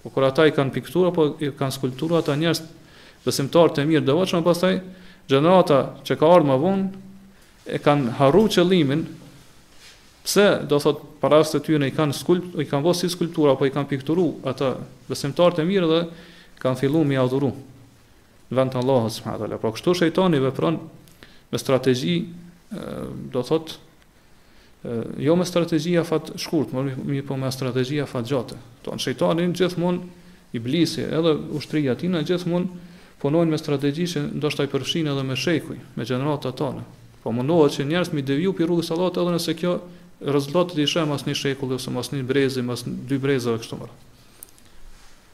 Pra kur ata i kanë pikturu apo i kanë skulpturu ata njerëz besimtarë të mirë të devotshëm, pastaj gjenerata që ka ardhur më vonë e kanë harru qëllimin pse do thot paraardhësit e tyre i kanë skulpt, i kanë bënë si skulptura apo i kanë pikturu ata besimtarët e mirë dhe kanë filluar mi adhuru në vend të Allahut subhanahu wa taala. Pra kështu shejtani vepron me strategji do thot jo me strategji afatshkurtme, mirëpo me strategji afatgjatë. Domethënë shejtani gjithmonë iblisi, edhe ushtria e tij gjithmonë punojnë me strategji që ndoshta i përfshin edhe me shekuj, me gjenerata tana. Pra mundohet që njerëzit mi deviju pi rrugës së Allahut edhe nëse ky rezultat të ishe mas një shekull ose mas një brezi, mas dy breza kështu më.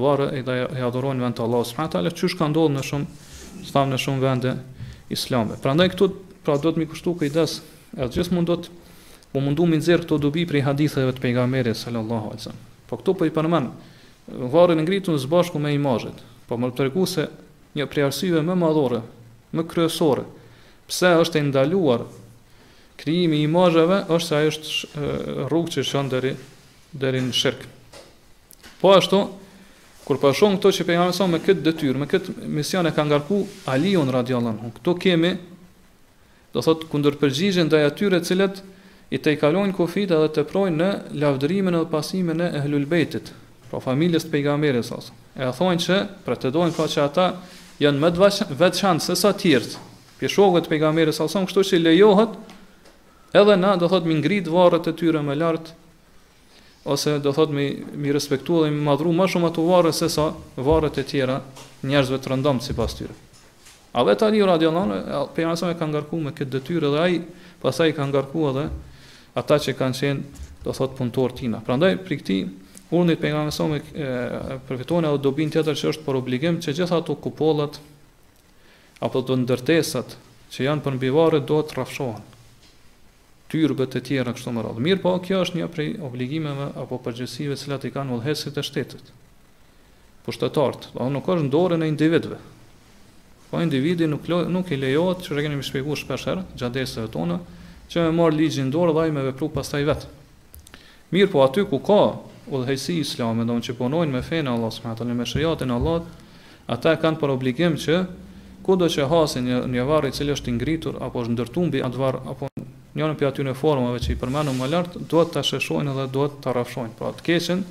varre dhe i adhurojnë në vend të Allahut subhanahu wa taala, qysh ka ndodhur në shumë, si thamë në shumë vende islame. Prandaj këtu pra duhet mi kushtu kujdes, edhe gjithmonë duhet mu mundu mi nxjerr këto dobi prej haditheve të pejgamberit sallallahu alaihi wasallam. Pra këtu po i përmend varrin e ngritun së bashku me imazhet. Për me tregu se një prej arsyeve më madhore, më kryesore, pse është e ndaluar krijimi i imazheve është se ajo është rrugë që çon deri deri në shirk. Po ashtu, kur po e shohim këtu që pejgamberi sa me këtë detyrë, me këtë mision e ka ngarku Aliun radiallahu anhu. Këtu kemi do thot kundërpërgjigjen ndaj atyre të cilët i tejkalojnë kufijt edhe teprojnë në lavdërimin edhe pasimin e Ehlul Bejtit, pra familjes të pejgamberit sa. E thonë që pretendojnë pra që ata janë më të veçantë se sa të tjerët. Prej shokëve të pejgamberit sa, kështu që lejohet edhe na do thot mi ngrit varret e tyre më lart ose do thotë me i respektu dhe mi madhru ma shumë ato varre se sa varret e tjera njerëzve të rëndomt sipas tyre. Edhe Aliun radiallahu anhu, pejgamberi sa e ka ngarku me këtë detyrë dhe ai, pastaj i ka ngarku edhe ata që kanë qenë, do thotë, punëtor tina. Prandaj, prej këtij urdhri të pejgamberit sa e përfitojmë edhe dobin tjetër që është për obligim që gjitha ato kupollat Apo do ndërtesat që janë përmbi varre duhet të rrafshohen, tyrbet e tjera kështu me radhë. Mirëpo, kjo është një prej obligimeve apo përgjegjësive të cilat i kanë udhëheqësit e shtetit, pushtetarët, do nuk është në dorën e individëve. Po individi nuk nuk i lejohet, që e kemi shpjegu shpesh herë gjatë dersave tona, që me marr ligjin në dorë dhe ai me vepru pastaj vetë. Mirëpo aty ku ka udhëheqësi islame, domthon që punojnë me fenë e Allahut subhanahu wa taala, me sheriatin e Allahut, ata e kanë për obligim që kudo që hasin një, një varr i cili është i ngritur apo është ndërtuar mbi atë varr apo njërin prej atyre formave që i përmendëm më lart, duhet ta sheshojnë dhe duhet ta rrafshojnë. Pra të keqen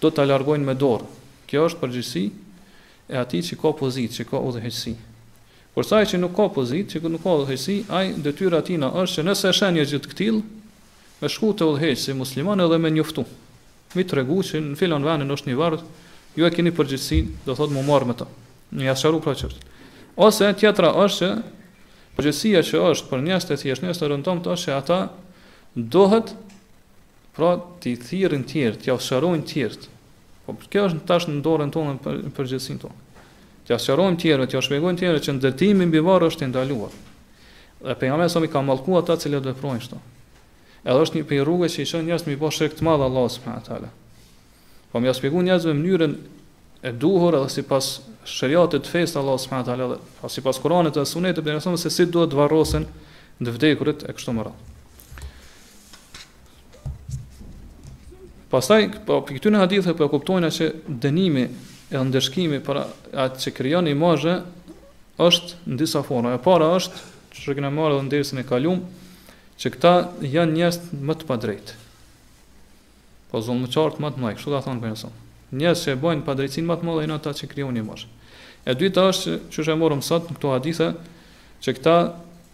duhet ta largojnë me dorë. Kjo është përgjegjësi e atij që ka pozitë, që ka udhëheqësi. Kurse ai që nuk ka pozitë, që nuk ka udhëheqësi, ai detyra e tina është që nëse e sheh një gjë të këtillë, Me shku te udhëheqësi musliman edhe me njoftu, mi tregu që në filan venin është një varr, ju e keni përgjegjësinë, do thotë mu marr me të. Me ja sqaru pra çështën. Ose tjetra është që përgjegjësia që është për njerëz të thjeshtë, njerëz të rëndomtë është që ata dohet pra t'i thirrin të tjerët, t'ia sqarojnë të tjerëve. Po kjo është tash në dorën tonë për përgjegjësinë tonë. T'ia sqarojmë të tjerëve, t'ia shpjegojmë të tjerëve që ndërtimi mbi varr është i ndaluar. Dhe Pejgamberi sa i ka mallku ata të cilët veprojnë kështu. Edhe është një prej rrugëve që i çon njerëzit me i bë shirk të madh Allahut subhanahu teala. Po me ia shpjegu njerëzve mënyrën e duhur edhe sipas shariatit të fesë Allahut subhanahu teala dhe pa po sipas Kuranit dhe Sunetit dhe mëson se si duhet të varrosen të vdekurit e kështu me radhë. Pastaj po prej këtyre haditheve po kuptojmë se dënimi e ndëshkimi për atë që krijon imazhe është në disa forma. E para është, qysh e kena marrë edhe në dersin e kalum, që këta janë njerëz më të padrejt. Po zullumqarët më të mdhaj, kështu ka thonë pejgamberi sa. Njerëz që e bojnë padrejtësinë më të madhe, janë ata që krijojnë imazhe. E dyta është, qysh e morëm sot në këto hadithe, që këta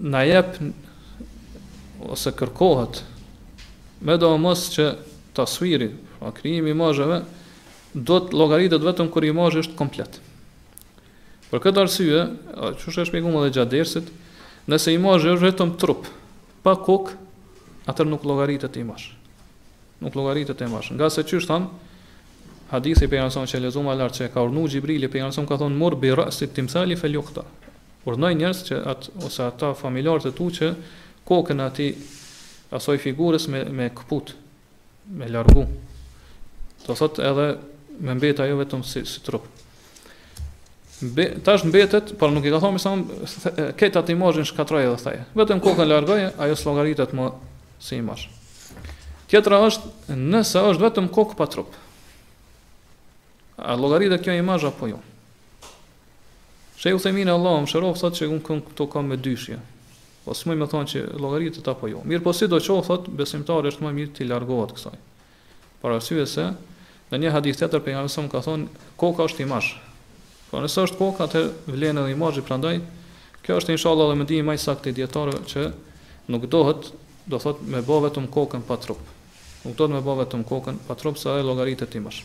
na jep ose kërkohet medoemos që tasviri, pra krijimi i imazheve, do të llogaritet vetëm kur imazhi është komplet. Për këtë arsye, siç u është shpjeguar edhe gjatë dersit, nëse imazhi është vetëm trup, pa kokë, atëherë nuk llogaritet imazh. Nuk llogaritet imazh. Ngase siç thon hadithi i pejgamberit që lexuam më lart që ka urdhëruar Xhibrili pejgamberin ka thonë mur bi rasit timsali feljukta. Urdhëroji njerëz që atë ose ata familjarët e tu që kokën e atij asoj figurës me me e këput, me largu. Do thotë edhe me mbet ajo vetëm si si trup. Be, tash mbetet, por nuk i ka thonë ti këtë atë imazhin shkatërroje edhe theje. Vetëm kokën largoje, ajo s'llogaritet më si imazh. Tjetra është nëse është vetëm kokë pa trup. A llogaritet kjo imazh apo jo? Sheh Uthejmini Allahu e mëshiroftë thotë që unë këtu kam mëdyshje. Po s'muj me thonë që llogaritet apo jo. Mirëpo sido qoftë thotë besimtari është më mirë t'i largohet kësaj. Për arsye se në një hadith tjetër pejgamberi sa ka thonë koka është imazh. Po nëse është koka atëherë vlen edhe imazhi prandaj kjo është inshallah edhe mendimi më i saktë i dietarëve që nuk dohet do thotë me bë vetëm kokën pa trup. Nuk dohet me bë vetëm kokën pa trup se ai llogaritet imazh.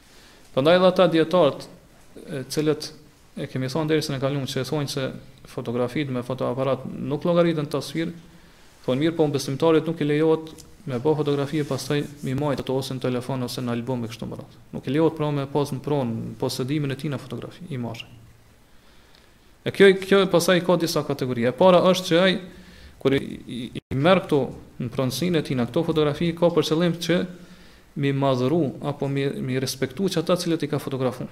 Prandaj edhe ata dietarët të cilët e kemi thënë dersin e kaluar që thonë se fotografitë me fotoaparat nuk llogariten tasvir, thonë mirëpo besimtarit nuk i lejohet me bë fotografi e pastaj mi majtë ato ose në telefon ose në album e kështu me radhë. Nuk i lejohet pra me pas në pronë, në posedimin e tijna fotografi, imazhe. E kjo kjo pastaj ka disa kategori. E para është që ai kur i, i, i merr këto në pronësinë e tina, këto fotografi ka për qëllim që mi madhëru apo mi mi respektu ata të cilët i ka fotografu.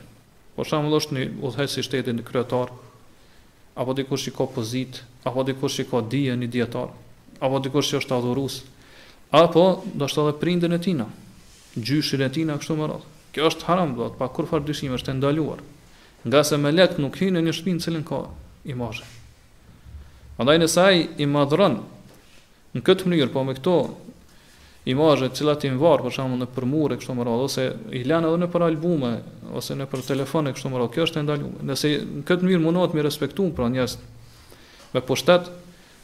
Për shembull është një udhëheqës i shtetit një kryetar, apo dikush që ka pozitë, apo dikush që ka dije një dietar, apo dikush që është adhurues, apo do të thotë prindën e tina, gjyshin e tina kështu me radh. Kjo është haram, do thotë pa kurrfar dyshim është e ndaluar. Ngase melekët nuk hyjnë në një shtëpi në të cilën ka imazhe. Prandaj nëse ai i madhron në këtë mënyrë, po me këto imazhe të cilat i mvar për shembull nëpër mure kështu me radhë ose i lënë edhe nëpër albume ose nëpër telefone kështu me radhë. Kjo është e ndaluar. Nëse në këtë mënyrë mundohet me respektu pra njerëz me pushtet,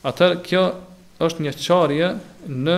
atëherë kjo është një çarje në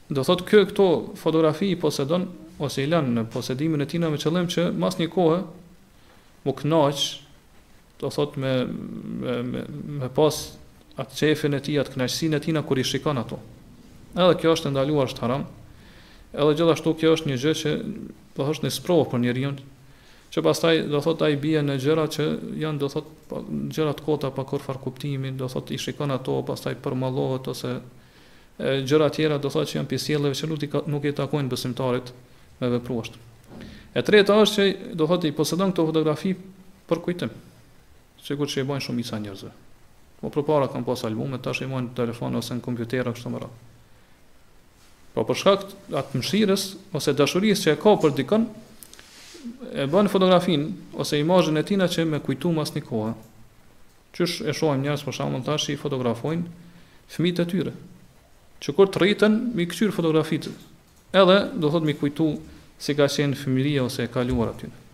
Do thotë ky këto fotografi i posedon ose i lën në posedimin e tij me qëllim që mas një kohe mu kënaq, do thotë me me me pas atë qejfin e tij, atë kënaqësinë e tij kur i shikon ato. Edhe kjo është e ndaluar, është haram. Edhe gjithashtu kjo është një gjë që do thotë një sprovë për njeriun që pastaj do thot ai bie në gjëra që janë do thot po, gjëra të kota pa kurfar kuptimi, do thot i shikon ato, pastaj përmallohet ose Gjëra tjera do thotë që janë prej sjelljeve që nuk i takojnë besimtarit me vepru ashtu. E treta është që do thotë i posedon këto fotografi për kujtim. Sikur që i bojnë shumica e njerëzve. Po përpara kanë pas albume, tash i majnë në telefon ose në kompjuter kështu me radh. Po për shkak të atë mëshirës ose dashurisë që e ka për dikën, e ban fotografin ose imazhin e tina që me kujtu mas një kohe. Qysh e shohim njerëz për shembull tash i fotografojnë fëmijët e tyre, që kur të rriten mi kqyr fotografitë, edhe do thotë mi kujtu si ka qenë fëmijëria ose e kaluara e tyre.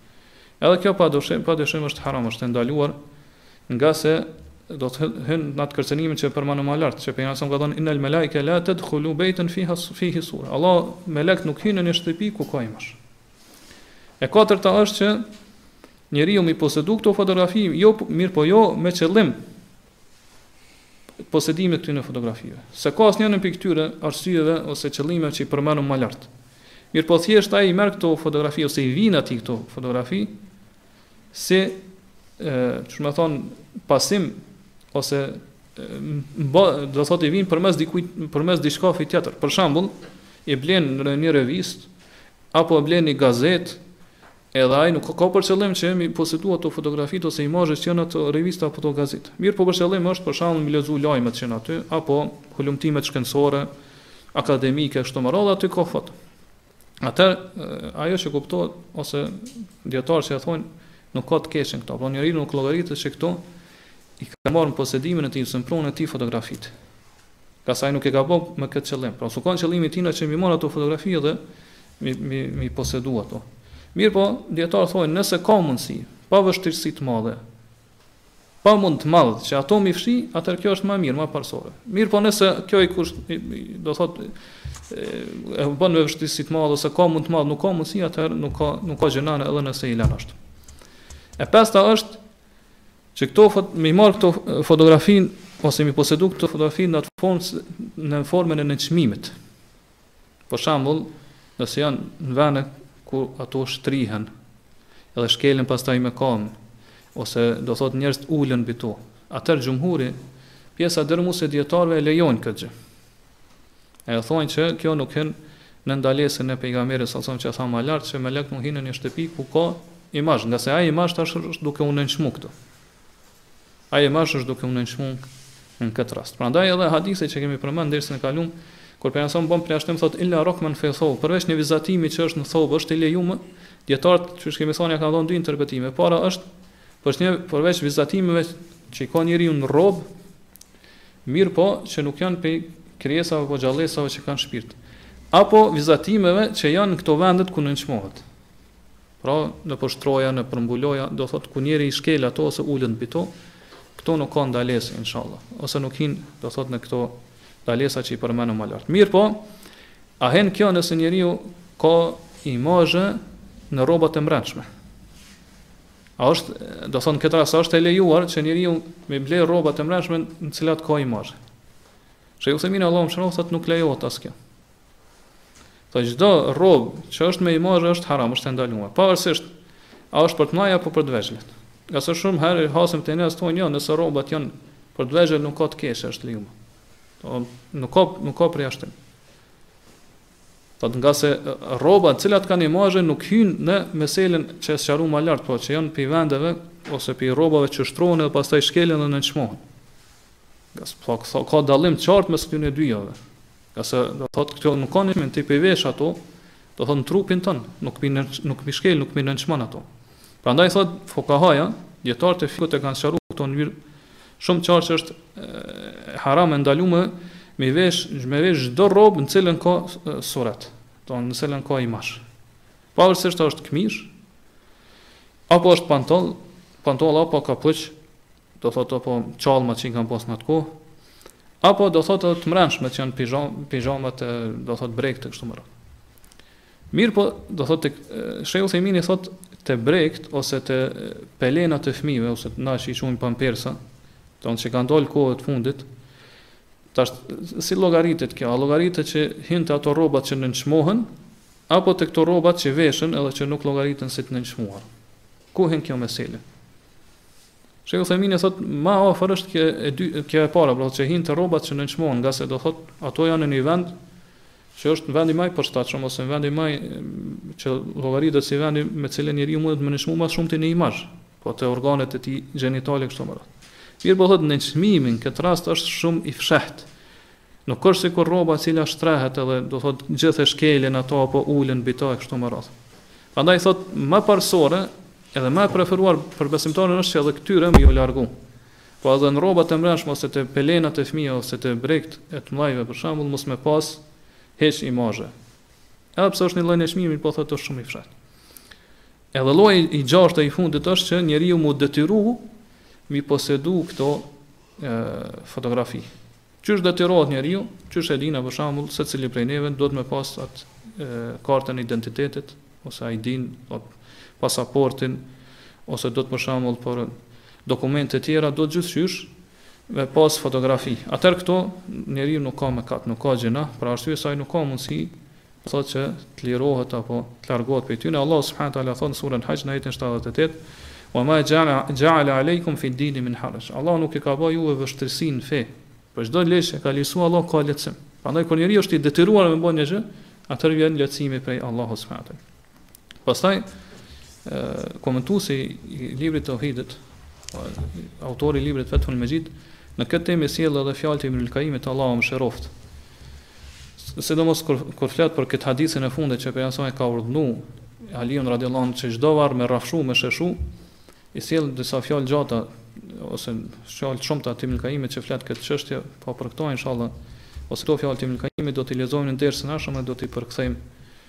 Edhe kjo pa dyshim, pa dyshim është haram, është e ndaluar, ngase do thotë hyn në atë kërcënimin që përmendëm më lart, që pejgamberi sa ka thënë innel melaikete la ted'hulu bejten fihi fihi sura. Se melekt nuk hyjnë në një shtëpi ku ka imazh. E katërta është që njeriu mi posedu këto fotografi, jo mirëpo jo me qëllim posedimi të fotografive. S'e ka asnjënën prej këtyre arsyeve ose qëllimeve që i përmenëm më lart. Mirëpo thjesht ai i merr këto fotografi ose i vinë atij këto fotografi si me thonë pasim ose mba, do thot i vinë përmes dikujt, përmes diçkafi tjetër. Për shembull, e blen një revist apo e blen një gazetë, edhe ai nuk ka për qëllim që mi posedu ato fotografitë ose imazhe që janë në ato revista apo ato gazeta. Mirëpo për qëllim është për shembull mi lexu lajmet që janë aty, apo hulumtimet shkencore, akademike e kështu me radhë, aty ka foto. Atëherë ajo që kuptohet ose dijetarët që e thonë nuk ka të keqe në këto, po njeriu nuk llogaritet se këto i ka marrë në posedimin e tij, ose pronën e tij fotografitë. Ngase ai nuk e ka bo me këtë qëllim. Pra, s'u kon qëllimi i tij që mi marr ato fotografi dhe mi, mi, mi posedu ato. Mirëpo, dijetarët thojnë, nëse ka mundësi, pa vështirësi të madhe, pa mund të madh që ato mi fshi, atër kjo është ma mirë, ma parsore. Mirëpo nëse kjo i kushton, do thot, e bën me vështirësi të madhe, ose ka mund të madh, nuk ka mundësi, atër nuk ka, nuk ka gjynah edhe nëse i lanë ashtu. E pesta është, Që këto, mi marr këto fotografi ose mi posedu këto fotografi në atë formë në formën e nënçmimit. Për shembull, nëse janë në vene ku ato shtrihen edhe shkelen pastaj me kam ose do thot njerëzit ulen mbi to. Atëherë xhumhuri, pjesa dërmuese e dijetarëve e lejon këtë gjë. E thonë që kjo nuk hyn në ndalesën e pejgamberit siç e tha më lart se melek nuk hyn në një shtëpi ku ka imazh, ngase ai imazh tash është duke u nënçmu këtu. Ai imazh është duke u nënçmu në këtë rast. Prandaj edhe hadithet që kemi përmend deri në kaluam, kur pejgamberi sa bën përjashtim thotë illa rakman fi thawb, përveç një vizatimi që është në thawb, është i lejuar. Dietar, siç kemi thënë, kanë dhënë dy interpretime. Para është Po një përveç vizatimeve që i ka njeriu në rrobë, mirëpo që nuk janë pe krijesave apo gjallesave që kanë shpirt. Apo vizatimeve që janë në këto vendet ku nënçmohet. Pra, në shtroja, në mbuloja, do thot ku njeriu i shkel ato ose ulet mbi to, këto nuk ka ndalesë inshallah, ose nuk hin, do thot në këto ndalesa që i përmendëm më lart. Mirëpo, a hin kjo nëse njeriu ka imazhe në rrobat e mbrendshme? A është, domethënë këtë rast, është e lejuar që njeriu me ble rroba të mbrendshme në të cilat ka imazhe. Shejh Uthejmini Allahu e mëshiroftë thotë nuk lejohet as kjo. Tha çdo rrobë që është me imazhe është haram, është e ndaluar. Pavarësisht a është për të mdhajt apo për të vegjëlit. Ngase shumë herë hasim te njerëzit thonë jo, nëse rrobat janë për të vegjël nuk ka të keqe është lejuar. Do nuk ka nuk ka përjashtim. Thotë ngase rroba të cilat kanë imazhe nuk hyjnë në meselen që e sqaruam më lart, po që janë prej vendeve ose prej rrobave që shtrohen dhe pastaj shkelen dhe nënçmohen. Ngase ka, ka dallim të qartë mes këtyre dyjave. Ngase do thotë këto nuk kanë me ti p'i vesh ato, domethënë trupin tënd, nuk p'i nuk p'i shkel, nuk p'i nënçmon ato. Prandaj thot fukahatë, dijetarët e fikhut e kanë sqaruar këto në mënyrë Shumë qartë që është haram e ndalume me vesh, me vesh çdo rrobë në të cilën ka suret, do në të cilën ka imazh. Pavarësisht a është këmishë apo është pantoll, pantolla apo kapuç, do thotë apo çallma që kanë pas në atë kohë, apo do thotë të mbrendshme që janë pizhama, pizhamat do thotë brekët e kështu me radhë. Mirëpo, do thotë tek Shejh Uthejmini thotë te brekët ose te pelenat e fëmijëve ose na që i thojmë pampersa, do të thonë që kanë dalë kohët e fundit, tash si llogaritet kjo? A llogaritet që hin te ato rrobat që nënçmohen apo te këto rrobat që veshen edhe që nuk llogariten si të nënçmuara? Ku hyn kjo mesele? Shejh Uthejmini thot më afër është kjo e dy kjo e para, pra që hin te rrobat që nënçmohen, ngase do thot ato janë në një vend që është në vendi më i përshtatshëm ose në vendi më që llogaritet si vendi me të cilin njeriu mund të nënçmojë më shumë te një imazh, po te organet e tij gjenitale kështu me radhë. Mirëpo thot nënçmimi në këtë rast është shumë i fshehtë. Nuk është sikur rroba e cila shtrehet edhe do thotë gjithë e shkelin atë apo ulen mbi të e kështu me radhë. Prandaj thotë më parësore edhe më e preferuar për besimtarin është që edhe këtyre më ju largu. Po edhe në rrobat e mbrendshme ose te pelenat e fëmijëve ose te brekt e të mëdhenjve për shembull mos me pas hiç imazhe. Edhe pse është një lloj neçmimi, mirëpo thotë është shumë i fshehtë. Edhe lloji i gjashtë i fundit është që njeriu mu detyru mi posedu këto e, fotografi. Qysh detyrohet njeriu, qysh e dina për shembull secili prej neve duhet me pas atë kartën e identitetit ose ID-n, pasaportin ose duhet për shembull për dokumente të tjera duhet gjithqysh me pas fotografi. Atëherë këto njeriu nuk ka mëkat, nuk ka gjynah, për arsye se ai nuk ka mundësi thotë që të lirohet apo të largohet prej tyne. Allahu subhanahu wa taala thotë në surën Hajj në ajetin 78, "Wa ma ja'ala alejkum fi dini min haraj." Allahu nuk e ka bërë juve vështirësi në fe. Për çdo ligj që ka lëshuar Allahu ka lehtësim. Prandaj kur njeriu është i detyruar me bo një gjë, atëherë vjen lehtësimi prej Allahut subhanahu wa taala. Pastaj komentuesi i librit Teuhidit, autori i librit Fethul Mejid, në këtë temë sjell edhe fjalët e Ibnul Kaimit Allahu e mëshiroftë. Sidomos kur kur flet për këtë hadithin e fundit që pejgamberi ka urdhëruar Aliun radiallahu anhu që çdo varr me rrafshu me sheshu i sjell disa fjalë të gjata ose fjalë shumë të Ibnul Kaimit që flet për këtë çështje porse për këto inshallah ose këto fjalë të Ibnul Kaimit do t'i lexojmë në dersin e ardhshëm dhe do t'i përkthejmë